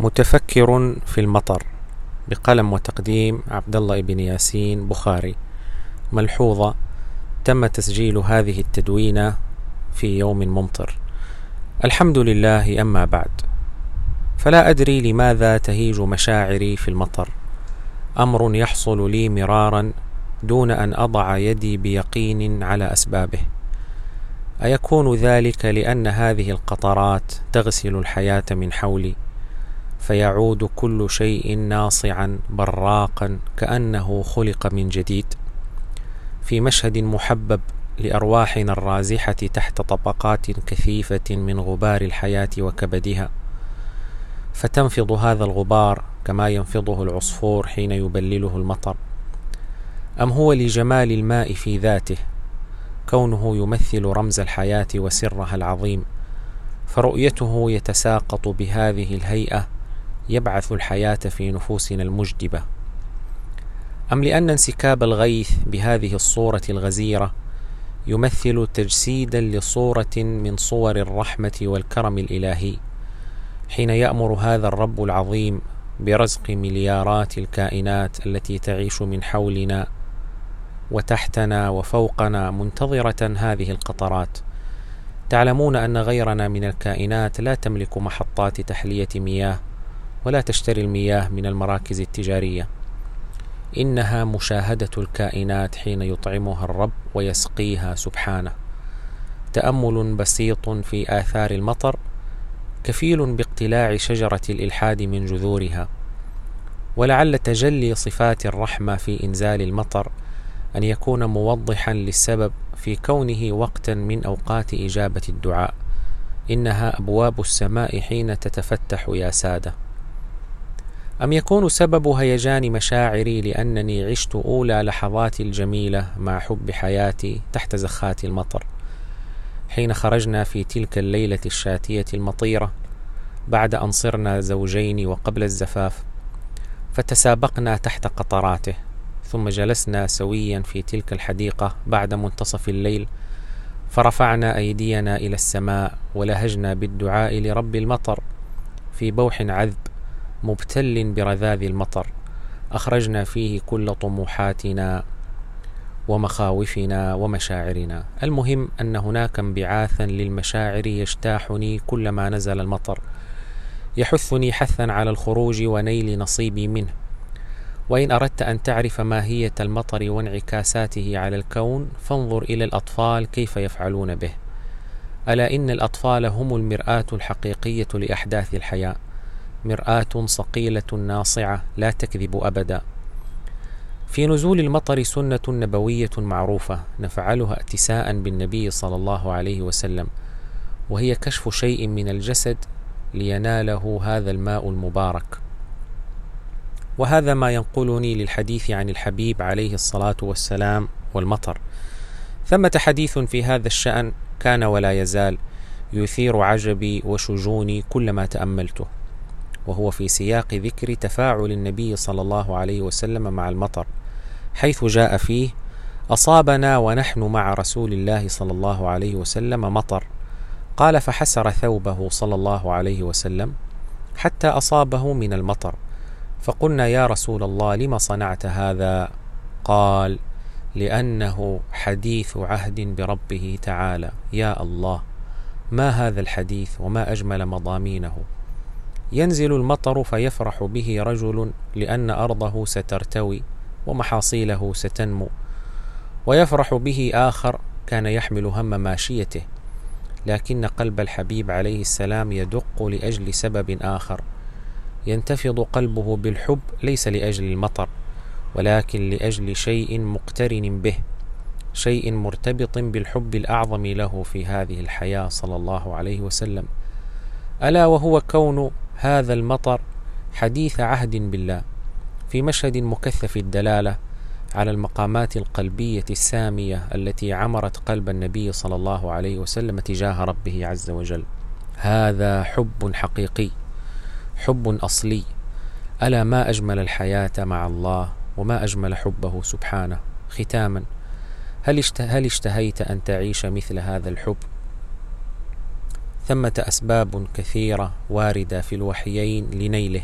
متفكر في المطر بقلم وتقديم عبد الله بن ياسين بخاري. ملحوظة تم تسجيل هذه التدوينة في يوم ممطر. الحمد لله أما بعد. فلا أدري لماذا تهيج مشاعري في المطر. أمر يحصل لي مرارا دون أن أضع يدي بيقين على أسبابه. أيكون ذلك لأن هذه القطرات تغسل الحياة من حولي؟ فيعود كل شيء ناصعا براقا كأنه خلق من جديد. في مشهد محبب لأرواحنا الرازحة تحت طبقات كثيفة من غبار الحياة وكبدها. فتنفض هذا الغبار كما ينفضه العصفور حين يبلله المطر. أم هو لجمال الماء في ذاته؟ كونه يمثل رمز الحياة وسرها العظيم. فرؤيته يتساقط بهذه الهيئة يبعث الحياة في نفوسنا المجدبة. أم لأن انسكاب الغيث بهذه الصورة الغزيرة يمثل تجسيدا لصورة من صور الرحمة والكرم الإلهي حين يأمر هذا الرب العظيم برزق مليارات الكائنات التي تعيش من حولنا وتحتنا وفوقنا منتظرة هذه القطرات. تعلمون أن غيرنا من الكائنات لا تملك محطات تحلية مياه ولا تشتري المياه من المراكز التجارية. إنها مشاهدة الكائنات حين يطعمها الرب ويسقيها سبحانه. تأمل بسيط في آثار المطر كفيل باقتلاع شجرة الإلحاد من جذورها. ولعل تجلي صفات الرحمة في إنزال المطر أن يكون موضحا للسبب في كونه وقتا من أوقات إجابة الدعاء. إنها أبواب السماء حين تتفتح يا سادة. أم يكون سبب هيجان مشاعري لأنني عشت أولى لحظاتي الجميلة مع حب حياتي تحت زخات المطر؟ حين خرجنا في تلك الليلة الشاتية المطيرة بعد أن صرنا زوجين وقبل الزفاف فتسابقنا تحت قطراته ثم جلسنا سويا في تلك الحديقة بعد منتصف الليل فرفعنا أيدينا إلى السماء ولهجنا بالدعاء لرب المطر في بوح عذب. مبتل برذاذ المطر. أخرجنا فيه كل طموحاتنا ومخاوفنا ومشاعرنا. المهم أن هناك انبعاثا للمشاعر يجتاحني كلما نزل المطر. يحثني حثا على الخروج ونيل نصيبي منه. وإن أردت أن تعرف ماهية المطر وانعكاساته على الكون فانظر إلى الأطفال كيف يفعلون به. ألا إن الأطفال هم المرآة الحقيقية لأحداث الحياة. مرآة صقيلة ناصعة لا تكذب أبدا. في نزول المطر سنة نبوية معروفة نفعلها اتساء بالنبي صلى الله عليه وسلم وهي كشف شيء من الجسد ليناله هذا الماء المبارك. وهذا ما ينقلني للحديث عن الحبيب عليه الصلاة والسلام والمطر. ثمة حديث في هذا الشأن كان ولا يزال يثير عجبي وشجوني كلما تأملته. وهو في سياق ذكر تفاعل النبي صلى الله عليه وسلم مع المطر حيث جاء فيه أصابنا ونحن مع رسول الله صلى الله عليه وسلم مطر. قال فحسر ثوبه صلى الله عليه وسلم حتى أصابه من المطر فقلنا يا رسول الله لم صنعت هذا؟ قال لأنه حديث عهد بربه تعالى. يا الله ما هذا الحديث وما أجمل مضامينه؟ ينزل المطر فيفرح به رجل لأن أرضه سترتوي ومحاصيله ستنمو ويفرح به آخر كان يحمل هم ماشيته لكن قلب الحبيب عليه السلام يدق لأجل سبب آخر. ينتفض قلبه بالحب ليس لأجل المطر ولكن لأجل شيء مقترن به شيء مرتبط بالحب الأعظم له في هذه الحياة صلى الله عليه وسلم. ألا وهو كون هذا المطر حديث عهد بالله في مشهد مكثف الدلالة على المقامات القلبية السامية التي عمرت قلب النبي صلى الله عليه وسلم تجاه ربه عز وجل. هذا حب حقيقي حب أصلي. ألا ما أجمل الحياة مع الله وما أجمل حبه سبحانه؟ ختاما هل هل اشتهيت أن تعيش مثل هذا الحب؟ ثمة أسباب كثيرة واردة في الوحيين لنيله.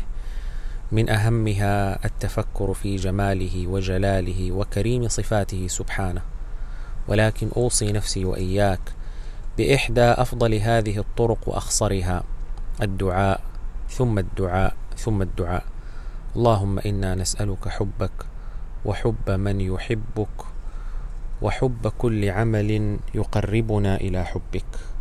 من أهمها التفكر في جماله وجلاله وكريم صفاته سبحانه. ولكن أوصي نفسي وإياك بإحدى أفضل هذه الطرق وأخصرها الدعاء ثم الدعاء ثم الدعاء. اللهم إنا نسألك حبك وحب من يحبك وحب كل عمل يقربنا إلى حبك.